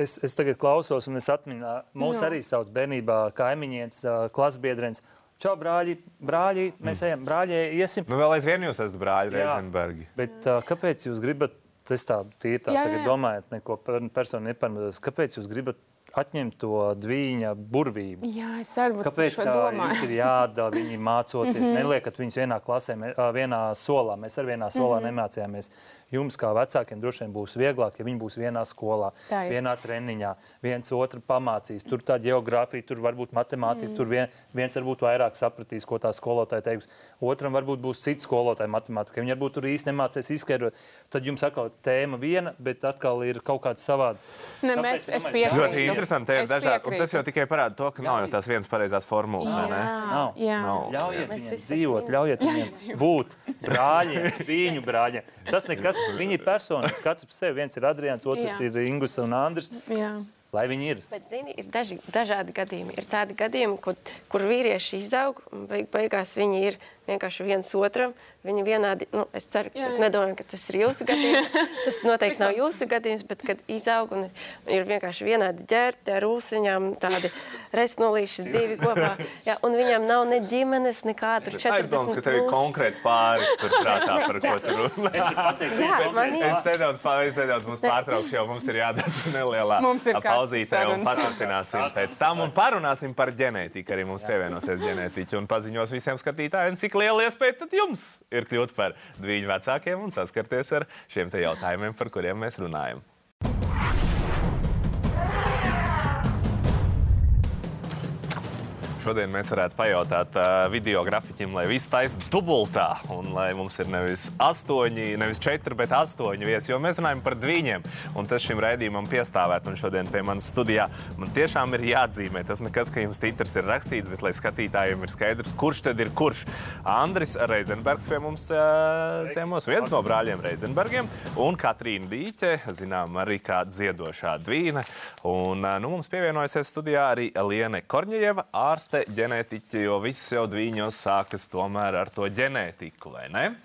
Es, es tagad klausos, un es atmiņā, mūs no. arī sauc bērnībā kaimiņiens, klasbiedrens. Čau, brāļi, brāļi, mēs ejam, brāļi, iesim. Nu, vēl aizvien jūs esat brāļi Reizenbergi. Bet uh, kāpēc jūs gribat, es tā tīri tā jā, tagad jā. domājat, neko personu neparmedos, kāpēc jūs gribat atņemt to dviņa burvību. Jā, es arī Kāpēc jums ir jādara viņi (laughs) mācoties? Mm -hmm. Neliekat viņus vienā klasē, vienā solā. Mēs ar vienā solā mm -hmm. nemācījāmies. Jums, kā vecākiem, droši vien būs vieglāk, ja viņi būs vienā skolā, vienā treniņā, viens otru pamācīs. Tur tā geogrāfija, tur varbūt matemātika, mm. tur vien, viens varbūt vairāk sapratīs, ko tā skolotāja teiks. Otram varbūt būs cits skolotāja matemātika. Viņi varbūt tur īsti nemācīs izskaidrot. Tad jums atkal tēma viena, bet atkal ir kaut kāds savāds. Ne, mēs, es piekrītu. Interesanti. Ir dažādi, un tas jau tikai parāda to, ka nav jau tās vienas pareizās formulas. Jā, nav. Jā. Nav. Ļaujiet viņiem dzīvot, ļaujiet viņiem (laughs) būt brāļiem, viņu brāļiem. Tas nekas, viņi ir personīgi. Katrs par sevi. Viens ir Adrians, otrs Jā. ir Ingus un Andris. Jā. Lai viņi ir. Bet, zini, ir daži, dažādi gadījumi. Ir tādi gadījumi, kur, kur vīrieši izaug un beig, beigās viņi ir vienkārši viens otram. Viņi vienādi, nu, es ceru, ka es nedomāju, ka tas ir jūsu gadījums. (laughs) Tas noteikti nav jūsu gadījums, bet kad izaug un ir vienkārši vienādi ģērbti ar ūsiņām, tādi resnolīši divi kopā. Jā, un viņam nav ne ģimenes, nekāda. Es aizdomāju, ka tev ir konkrēts pāris tur (laughs) prātā, par ko tu runā. Jā, man ir. Es nedaudz, es nedaudz mums pārtraukšu, jo mums ir jādara (laughs) nelielā. Mums ir kā pauzītē un paturpināsim pēc tam. Un parunāsim par ģenētiku. Arī mums pievienosies ģenētiķi un paziņos visiem skatītājiem, cik liela iespēja tad jums ir kļūt par viņu vecākiem un saskarties ar šiem jautājumiem, par kuriem mēs runājam. Šodien mēs varētu pajautāt uh, video grafiķim, lai viss taisa dubultā, un lai mums ir nevis astoņi, nevis četri, bet astoņi viesi, jo mēs runājam par dviņiem, un tas šim raidījumam piestāvēt, un šodien pie manas studijā man tiešām ir jāatzīmē. Tas nekas, ka jums titrs ir rakstīts, bet lai skatītājiem ir skaidrs, kurš tad ir kurš. Andris Reizenbergs pie mums uh, ciemos, viens no brāļiem Reizenbergiem, un Katrīna Dīķe, zinām, arī kā dziedošā dvīne, un uh, nu, mums pievienojusies studijā arī Liene Korņieva, ārste ārste, ģenētiķi, jo viss jau dviņos sākas tomēr ar to ģenētiku, vai ne?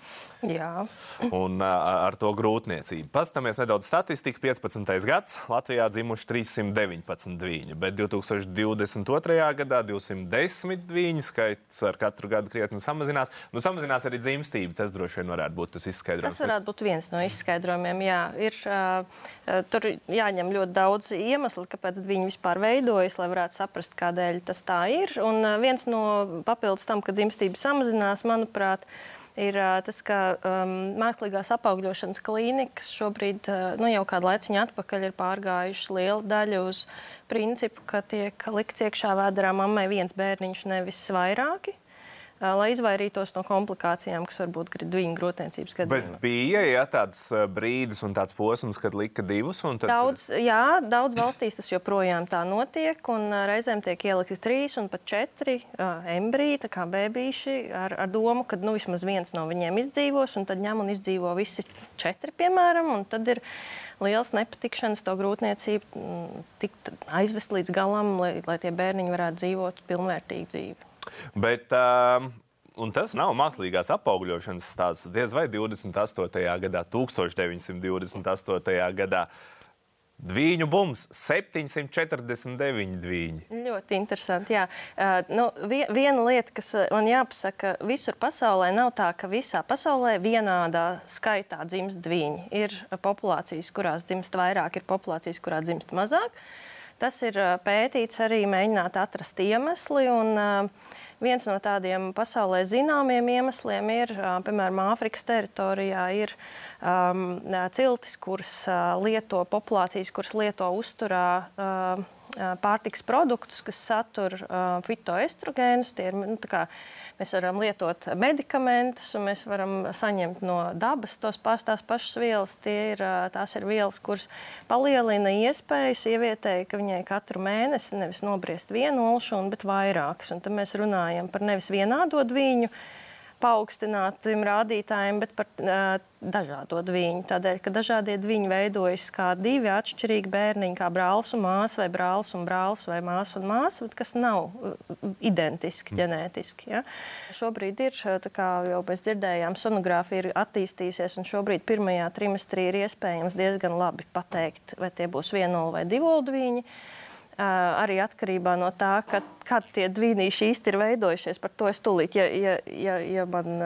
Jā. Un ar to grūtniecību. Paskatāmies nedaudz statistiku. 15. gads Latvijā dzimuši 319 dviņi, bet 2022. gadā 210 dviņi skaits ar katru gadu krietni samazinās. Nu, samazinās arī dzimstība. Tas droši vien varētu būt tas izskaidrojums. Tas varētu būt viens no izskaidrojumiem. Jā, ir, uh, tur jāņem ļoti daudz iemeslu, kāpēc viņi vispār veidojas, lai varētu saprast, kādēļ tas tā ir. Un viens no papildus tam, ka dzimstība samazinās, manuprāt, ir ir tas, ka um, mākslīgās apaugļošanas klīnikas šobrīd nu, jau kādu laiciņu atpakaļ ir pārgājušas liela daļa uz principu, ka tiek likts iekšā vēdā mammai viens bērniņš, nevis vairāki lai izvairītos no komplikācijām, kas var būt viņa grūtniecības gadījumā. Bet bija ja, tāds brīdis un tāds posms, kad lika divus. Tad... Daudz, jā, daudz valstīs tas joprojām tā notiek, un reizēm tiek ielikti trīs un pat četri uh, embriji, kā bērnīši, ar, ar domu, ka nu, vismaz viens no viņiem izdzīvos, un tad ņem un izdzīvo visi četri, piemēram, un tad ir liels nepatikšanas to grūtniecību tikt aizvest līdz galam, lai, lai tie bērniņi varētu dzīvot pilnvērtīgu dzīvi. Bet, uh, Un tas nav mākslīgās apaugļošanas stāsts. Diez vai 28. gadā, 1928. gadā Dviņu bums 749 dviņi. Ļoti interesanti. Jā. Uh, nu, vie- viena lieta, kas uh, man jāpasaka, visur pasaulē nav tā, ka visā pasaulē vienādā skaitā dzimst dviņi. Ir uh, populācijas, kurās dzimst vairāk, ir populācijas, kurā dzimst mazāk. Tas ir pētīts arī mēģināt atrast iemesli. Un, Viens no tādiem pasaulē zināmiem iemesliem ir, piemēram, Āfrikas teritorijā ir um, ciltis, kuras uh, lieto populācijas, kuras lieto uzturā uh, pārtiks produktus, kas satur uh, fitoestrogēnus. Tie ir, nu, mēs varam lietot medikamentus, un mēs varam saņemt no dabas tos paš, tās pašas vielas. Tie ir, tās ir vielas, kuras palielina iespēju sievietei, ka viņai katru mēnesi nevis nobriest vienu olšanu, bet vairākas. Un tad mēs runājam par nevis vienādot viņu paaugstinātiem rādītājiem, bet par uh, dažādo dviņu. Tādēļ, ka dažādie dviņi veidojas kā divi atšķirīgi bērniņi, kā brālis un māsa, vai brālis un brālis, vai māsa un māsa, bet kas nav identiski ģenētiski. Ja? Šobrīd ir, kā jau mēs dzirdējām, sonogrāfija ir attīstījusies, un šobrīd pirmajā trimestrī ir iespējams diezgan labi pateikt, vai tie būs vienoli vai divi dviņi. Arī atkarībā no tā, kad, kad tie dvīnīši īsti ir veidojušies. Par to es tūlīt, ja, ja, ja, ja man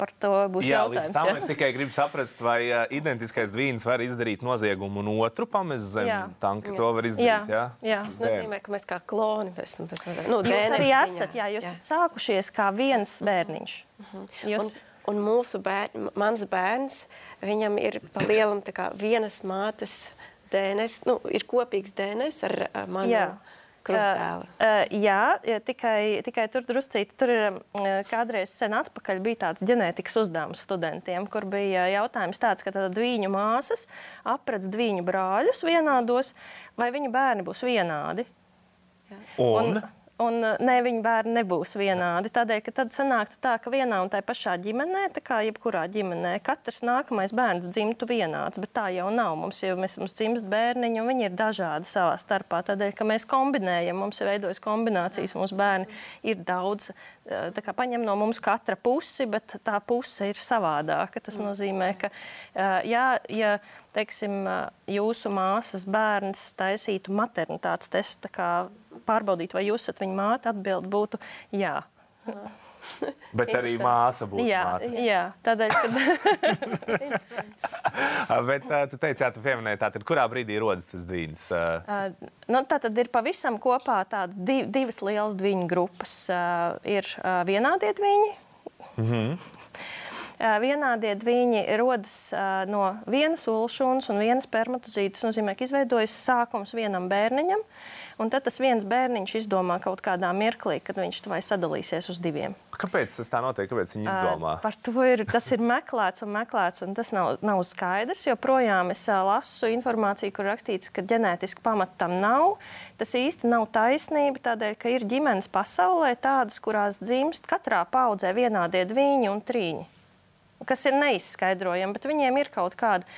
par to būs Jā, jautājums. līdz tam ja? es tikai gribu saprast, vai identiskais dvīns var izdarīt noziegumu un otru pamest zem Jā. tanka. Jā. To var izdarīt. Jā. Jā, Jā. Tas nozīmē, ka mēs kā kloni pēc tam pēc tam. Nu, Jūs DNS arī esat, jā, jūs esat sākušies kā viens bērniņš. Un, Jūs, un mūsu bērns, mans bērns, viņam ir pa lielam tā kā vienas mātes DNS, nu, ir kopīgs DNS ar manu Jā. Uh, uh, jā, ja tikai, tikai tur druscīt, tur ir uh, kādreiz sen atpakaļ bija tāds ģenētikas uzdevums studentiem, kur bija jautājums tāds, ka tad viņu māsas apredz viņu brāļus vienādos, vai viņu bērni būs vienādi. Un, un Un uh, ne, viņa bērni nebūs vienādi. Tādēļ, ka tad sanāktu tā, ka vienā un tajā pašā ģimenē, tā kā jebkurā ģimenē, katrs nākamais bērns dzimtu vienāds. Bet tā jau nav. Mums jau mēs, mums dzimst bērniņi, un viņi ir dažādi savā starpā. Tādēļ, ka mēs kombinējam, mums ir veidojas kombinācijas, mūsu bērni ir daudz. uh, Tā kā paņem no mums katra pusi, bet tā puse ir savādāka. Tas nozīmē, ka, uh, jā, ja teiksim, jūsu māsas bērns taisītu maternitātes testu, tā kā pārbaudīt, vai jūs esat viņa māte, atbild būtu jā. (laughs) bet arī māsa būtu. Jā, māte. jā, tādēļ, ka Ah, (laughs) Bet uh, tu teici, jā, tu pieminēji, tātad, kurā brīdī rodas tas dvīns? Uh, Uh, nu, tā tad ir pavisam kopā tāda div, divas lielas dviņu grupas. Uh, ir uh, vienādie dviņi. Mm -hmm. uh, vienādie dviņi rodas uh, no vienas ulšūnas un vienas spermatozītes. Tas nozīmē, ka izveidojas sākums vienam bērniņam, un tad tas viens bērniņš izdomā kaut kādā mirklī, kad viņš vai sadalīsies uz diviem. kāpēc tas tā notiek? Kāpēc viņi izdomā? Ā, Par to ir, tas ir meklēts un meklēts, un tas nav, nav skaidrs. Joprojām es ā, lasu informāciju, kur rakstīts, ka ģenētiski pamata tam nav. Tas īsti nav taisnība, tādēļ, ka ir ģimenes pasaulē tādas, kurās dzimst katrā paudzē vienādie dviņi un trīņi, kas ir neizskaidrojami, bet viņiem ir kaut kāda.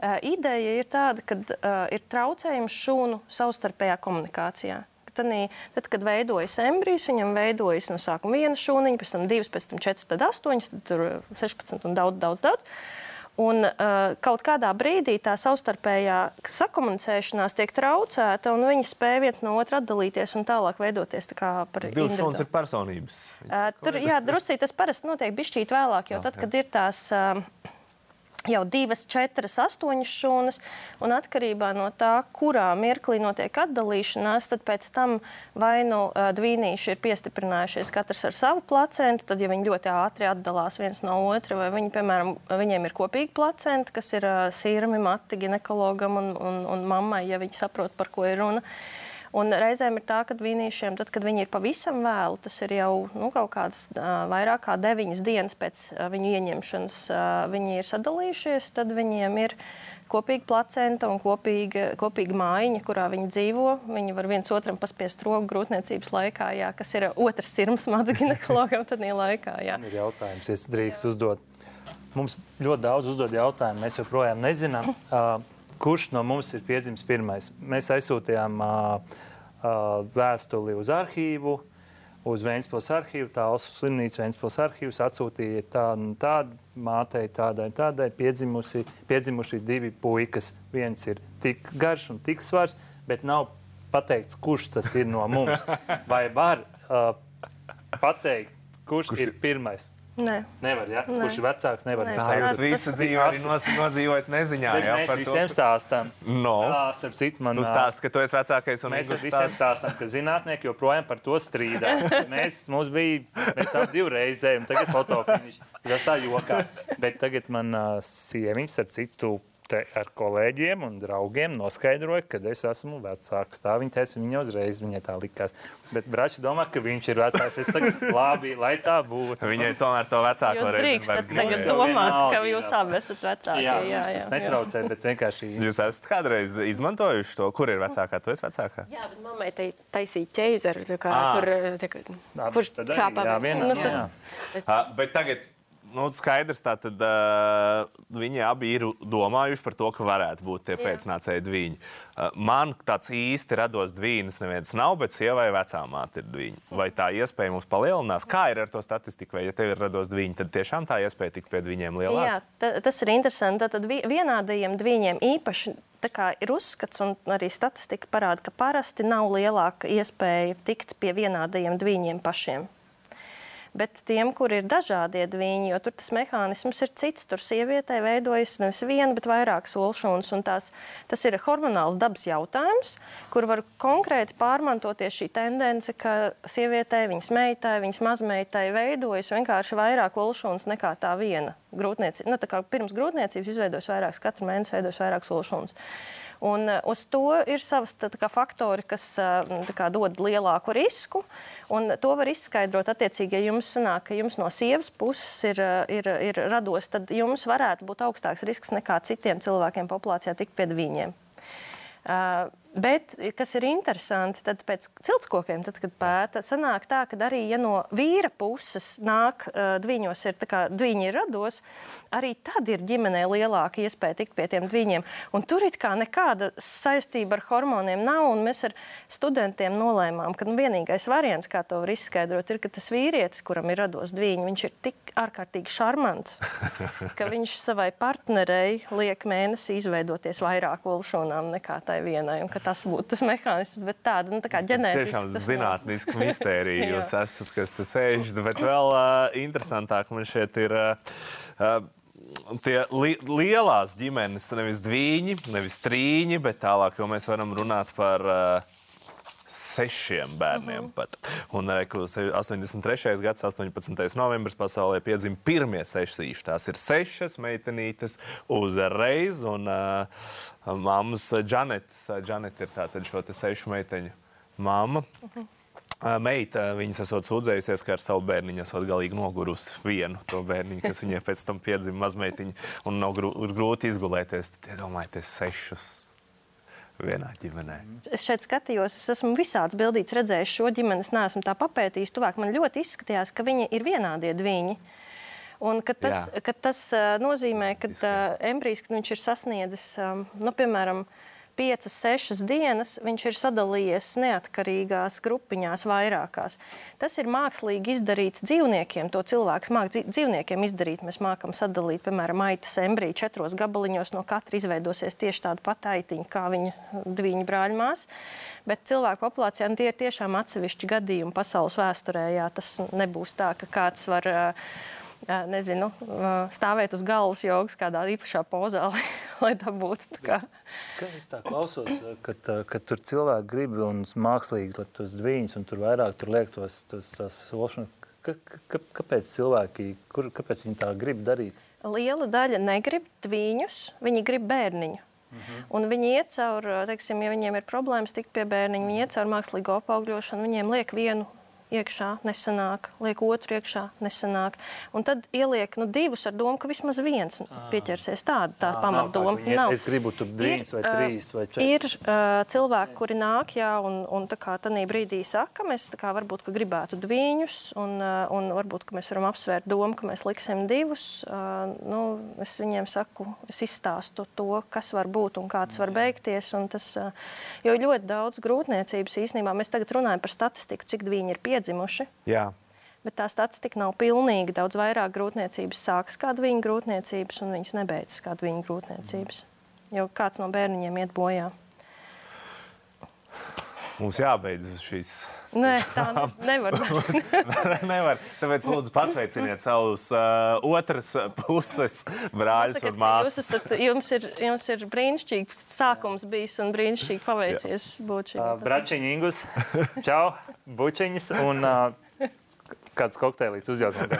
Uh, ideja ir tāda, ka uh, ir traucējums šūnu savstarpējā komunikācijā. Tanī, tad, kad veidojas embrijs, viņam veidojas no sākuma viena šūniņa, pēc tam divas, pēc tam četras, tad astoņas, tad tur 16 un daudz, daudz, daudz. Un uh, kaut kādā brīdī tā savstarpējā sakomunicēšanās tiek traucēta, un viņi spēj viens no otra atdalīties un tālāk veidoties tā kā par individu. stundas ir personības. Uh, tur, jā, druscīt tas parasti notiek bišķīt vēlāk, jo tad, kad ir tās uh, jau divas, četras, astoņas šūnas, un atkarībā no tā, kurā mirklī notiek atdalīšanās, tad pēc tam vai nu uh, dvīnīši ir piestiprinājušies katrs ar savu placentu, tad, ja viņi ļoti ātri atdalās viens no otra, vai viņi, piemēram, viņiem ir kopīga placenta, kas ir uh, sīrami, mati ginekologam un, un, un mammai, ja viņi saprot, par ko ir runa. Un reizēm ir tā, ka vīniešiem, tad, kad viņi ir pavisam vēlu, tas ir jau nu, kaut kādas vairāk kā deviņas dienas pēc viņu ieņemšanas, viņi ir sadalījušies, tad viņiem ir kopīga placenta un kopīga, kopīga mājiņa, kurā viņi dzīvo. Viņi var viens otram paspiest roku grūtniecības laikā, jā, kas ir otrs sirds (laughs) mācu ginekologam tādā laikā. Jā. Ir jautājums, es drīkst uzdot. Mums ļoti daudz uzdod jautājumu, mēs joprojām nezinām, uh, kurš no mums ir piedzimis pirmais. Mēs aizsūtījām uh, uh, vēstuli uz arhīvu, uz Vēncpils arhīvu, tā Osu slimnīca Vēncpils arhīvs atsūtīja tādu un tādu mātei, tādai, tādai piedzimusi, piedzimuši divi puikas. Viens ir tik garš un tik svars, bet nav pateikts, kurš tas ir no mums. (laughs) Vai var uh, pateikt, kurš, kurš ir pirmais? Nē. Nevar, ja? Nē. Kurš ir vecāks, nevar. Nē. Tā Tas- jūs visu dzīvi arī nos- nodzīvojat neziņā. Jā, mēs par to, visiem stāstām. No. Starp citu, man Tu stāsti, ka tu esi vecākais un Mēs visiem stāstām, ka zinātnieki joprojām par to strīdās. (laughs) Mēs, mums bija, mēs ap divu reizēm, tagad fotofiniši. Tas tā jokā. Bet tagad man uh, sieviņš, starp citu, te ar kolēģiem un draugiem noskaidroja, ka es esmu vecāks. Tā viņa teica, viņa uzreiz viņai tā likās. Bet Bračs domā, ka viņš ir vecāks. Es saku, (laughs) labi, lai tā būtu. Viņai tomēr to Jūs drīkstat var tagad gribēt. jau domāt, ka jūs abi esat vecāki. Jā, jā, jā, jā, netraucē, bet vienkārši. Jūs esat kādreiz izmantojuši to, kur ir vecākā? Tu esi vecākā. Jā, bet mammai tai taisīja ķēzaru. tā Kā, Ā. tur, tā, kurš kāpā? jā, vienā, nu, tas, jā. bet tagad, nu, skaidrs, tad uh, viņi abi ir domājuši par to, ka varētu būt tie pēcnācēji dviņi. Uh, man tāds īsti rados dvīnis neviens nav, bet sievai vecā māte ir dviņi. Vai tā iespēja mums palielinās? Kā ir ar to statistiku? Vai ja tev ir rados dviņi, tad tiešām tā iespēja tikt pie dviņiem lielāka? jā, ta, tas ir interesanti. Tad vi- vienādajiem dviņiem īpaši tā kā ir uzskats, un arī statistika parāda, ka parasti nav lielāka iespēja tikt pie vienādajiem dviņiem pašiem. Bet tiem, kur ir dažādie dviņi, jo tur tas mehānisms ir cits, tur sievietē veidojas nevis viena, bet vairākas olšūnas. tās- Tas ir hormonāls dabas jautājums, kur var konkrēti pārmantoties šī tendence, ka sievietē, viņas meitai, viņas mazmeitai veidojas vienkārši vairāk olšūnas nekā tā viena. Grūtnieci, nu, tā kā pirms grūtniecības izveidojas vairākas, katru mēnesi veidojas vairākas olšūnas. Un uh, uz to ir savas kā, faktori, kas tā kā, dod lielāku risku. To var izskaidrot attiecīgi, ja jums sanāk, ka jums no sievas puses ir, uh, ir, ir rados, tad jums varētu būt augstāks risks nekā citiem cilvēkiem populācijā tikt pie viņiem. Uh, bet, kas ir interesanti, tad pēc ciltskokiem, tad, kad pēta, sanāk tā, ka arī ja no vīra puses nāk uh, dviņos, ir tā kā dviņi ir rados, arī tad ir ģimenē lielāka iespēja tikt pie tiem dviņiem. Un tur it kā nekāda saistība ar hormoniem nav, un mēs ar studentiem nolēmām, ka nu, vienīgais variants, kā to var izskaidrot, ir, ka tas vīrietis, kuram ir rados dviņi, viņš ir tik ārkārtīgi šarmants, (laughs) ka viņš savai partnerei liek mēnesī izveidoties vairāk ulšūnām nekā tai vienai, un ka tas būtu tas (laughs) mehānisms, bet tāda, nu, tā kā ģenētiski. Tiešām zinātniska (laughs) mistērija jūs esat, kas te sēž. Bet vēl uh, interesantāk man šeit ir. Uh, Tie li lielās ģimenes, nevis dviņi, nevis trīņi, bet tālāk jau mēs varam runāt par uh, sešiem bērniem. Uh -huh. Un re, ku se- 83. gads, 18. novembris pasaulē piedzima pirmie sešsīši. Tās ir sešas meitenītes uzreiz. Un uh, mammas Džanetes, Džanet ir tātad šo te sešu meiteņu mamma. Uh -huh. Meita, viņas esot sūdzējusies, ka ar savu bērniņu esot galīgi nogurusi vienu to bērniņu, kas viņai pēc tam piedzima mazmeitiņu, un nav grūti izgulēties. Tad iedomājieties sešus vienā ģimenē. Es šeit skatījos, es esmu visādas bildītas redzējis šo ģimeni, es neesmu tā papētījis. Tuvāk man ļoti izskatījās, ka viņi ir vienādie dviņi. Un ka tas, Jā. ka tas uh, nozīmē, ka uh, embrijs, viņš ir sasniedzis, um, nu, piemēram, 5, 6 dienas, viņš ir sadalījies neatkarīgās grupiņās, vairākās. Tas ir mākslīgi izdarīts dzīvniekiem. To cilvēks māca dzīvniekiem izdarīt. Mēs mākam sadalīt, piemēram, aitas embriju četros gabaliņos. No katra izveidosies tieši tāda pati aitiņa, kā viņa diviņu brāļmās. Bet cilvēku populācijā nu, tie ir tiešām atsevišķi gadījumi pasaules vēsturē. Jā, tas nebūs tā, ka kāds var. Uh, Nezinu, stāvēt uz galvas jogas kādā īpašā pozā, (laughs) lai, lai tā būtu. tā kā- Kas es tā klausos, kad, kad tur cilvēki grib un mākslīgi liek tos dviņus, un tur vairāk tur liek tos, tos tās solšanas. Ka, ka, kāpēc cilvēki, kur, kāpēc viņi tā grib darīt? Liela daļa negrib dviņus, viņi grib bērniņu. Mhm. Un viņi iet cauri, teiksim, ja viņiem ir problēmas tikt pie bērniņa, viņi iet cauri mākslīgo apaugļošanu, viņiem liek vienu iekšā, nesanāk, liek otru iekšā, nesanāk. Un tad ieliek nu, divus ar domu, ka vismaz viens pieķersies. Tāda tā nav pamatdoma. ka viņi iet, Es gribu tur dviņus vai trīs vai četrus. Ir uh, cilvēki, kuri nāk, jā, un, un tā kā tādā brīdī saka, mēs kā varbūt gribētu dviņus, un, uh, un varbūt mēs varam apsvērt domu, ka mēs liksim divus. Uh, nu, es viņiem saku, es izstāstu to, kas var būt un kā tas var beigties. un Tas, uh, jo ļoti daudz grūtniecības īstenībā mēs tagad runājam par statistiku, cik dviņi ir piedzimuši. Jā. Bet tā statistika nav pilnīga. Daudz vairāk grūtniecības sākas kā viņa grūtniecības, un viņas nebeidzas kā viņa grūtniecības. Jo kāds no bērniņiem iet bojā. Mums jābeidz šīs. Nē, tā (laughs) nevar. (laughs) Nevar. Tāpēc, lūdzu, pasveiciniet savus uh, otras puses brāļus Sakiet, un māsas. Jūs esat, jums, ir, jums ir brīnišķīgs sākums bijis un brīnišķīgi paveicies būt šim. Uh, Bračiņa Ingus, čau, bučiņas un uh, kāds kokteilīts uzjausim.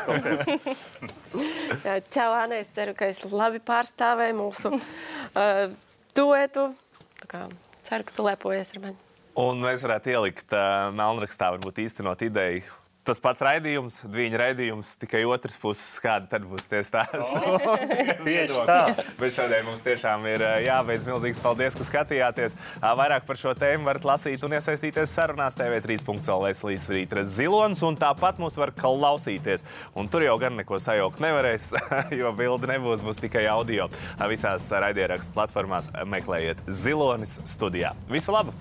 Jā, (laughs) Čau, Anē, es ceru, ka es labi pārstāvēju mūsu uh, duetu. Kā, ceru, ka tu lepojies ar mani. Un mēs varētu ielikt uh, melnrakstā, varbūt īstenot ideju. Tas pats raidījums, viņa raidījums, tikai otrs puses, kāda tad būs tie stāsti. (laughs) Tieši tā. Bet šodien mums tiešām ir uh, jābeidz milzīgs paldies, ka skatījāties. Vairāk par šo tēmu varat lasīt un iesaistīties sarunās TV3.CLV līdz rītras zilonis, un tāpat mūs var klausīties. Un tur jau gan neko sajaukt nevarēs, (laughs) jo bildi nebūs, būs tikai audio. Visās raidierakstu platformās meklējiet zilonis studijā. Visu labu!